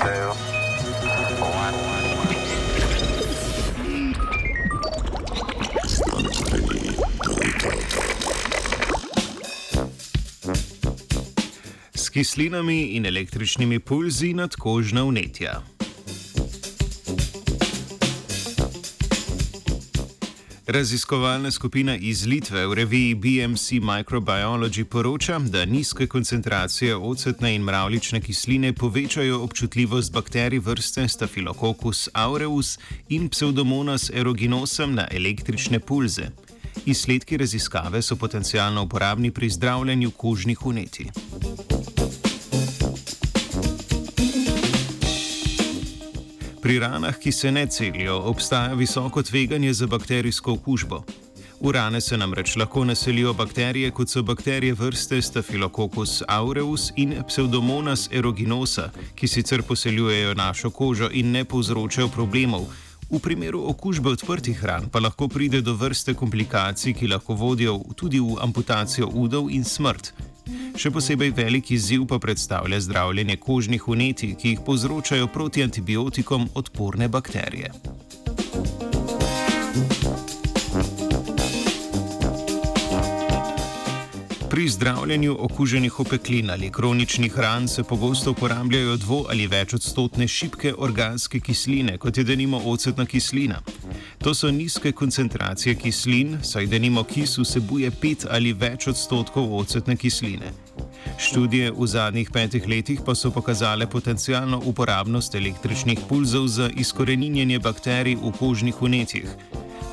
two, one. S kislinami in električnimi pulzi nadkožna vnetja. Raziskovalna skupina iz Litve v reviji BMC Microbiology poroča, da nizke koncentracije ocetne in mravlične kisline povečajo občutljivost bakterij vrste Staphylococcus aureus in Pseudomonas aeruginosa na električne pulze. Izsledki raziskave so potencialno uporabni pri zdravljenju kožnih vnetij. Pri ranah, ki se ne celijo, obstaja visoko tveganje za bakterijsko okužbo. V rane se namreč lahko naselijo bakterije, kot so bakterije vrste Staphylococcus aureus in Pseudomonas aeruginosa, ki sicer poseljujejo našo kožo in ne povzročajo problemov. V primeru okužbe odprtih ran pa lahko pride do vrste komplikacij, ki lahko vodijo tudi v amputacijo udov in smrt. Še posebej velik izziv pa predstavlja zdravljenje kožnih vnetij, ki jih povzročajo proti antibiotikom odporne bakterije. Pri zdravljenju okuženih opeklin ali kroničnih ran se pogosto uporabljajo dvo ali več odstotne šibke organske kisline, kot je denimo ocetna kislina. To so nizke koncentracije kislin, saj denimo kis vsebuje pet ali več odstotkov ocetne kisline. Študije v zadnjih petih letih pa so pokazale potencijalno uporabnost električnih pulzov za izkoreninjenje bakterij v kožnih vnetjih.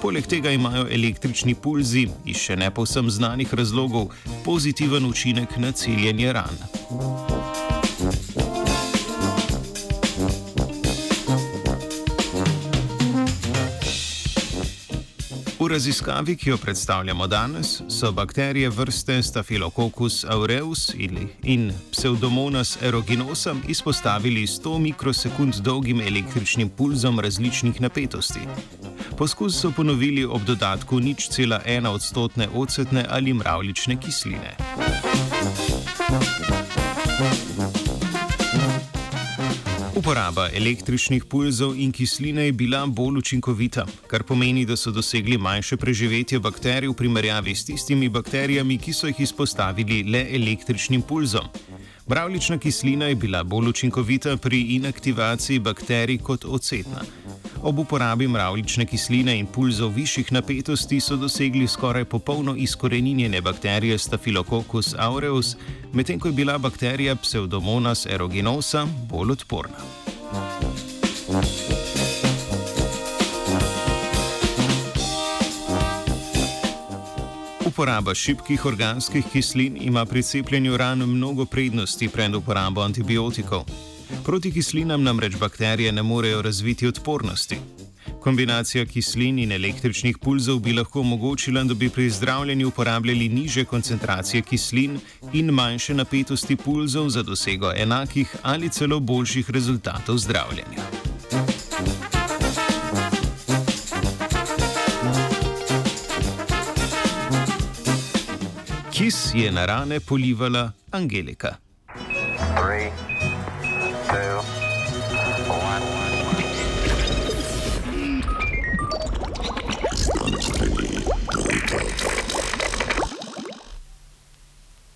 Poleg tega imajo električni pulzi iz še ne povsem znanih razlogov pozitiven učinek na celjenje ran. V raziskavi, ki jo predstavljamo danes, so bakterije vrste Staphylococcus aureus in Pseudomonas aeruginosa izpostavili 100 mikrosekund dolgim električnim pulzom različnih napetosti. Poskus so ponovili ob dodatku nič cela ena odstotne ocetne ali mravlične kisline. Uporaba električnih pulzov in kisline je bila bolj učinkovita, kar pomeni, da so dosegli manjše preživetje bakterij v primerjavi s tistimi bakterijami, ki so jih izpostavili le električnim pulzom. Mravlična kislina je bila bolj učinkovita pri inaktivaciji bakterij kot ocetna. Ob uporabi mravlične kisline in pulzov višjih napetosti so dosegli skoraj popolno izkoreninjenje bakterije Staphylococcus aureus, medtem ko je bila bakterija Pseudomonas aeruginosa bolj odporna. Uporaba šibkih organskih kislin ima pri cepljenju ran mnogo prednosti pred uporabo antibiotikov. Proti kislinam namreč bakterije ne morejo razviti odpornosti. Kombinacija kislin in električnih pulzov bi lahko omogočila, da bi pri zdravljenju uporabljali niže koncentracije kislin in manjše napetosti pulzov za dosego enakih ali celo boljših rezultatov zdravljenja. Kis je na rane polivala Angelika. Three,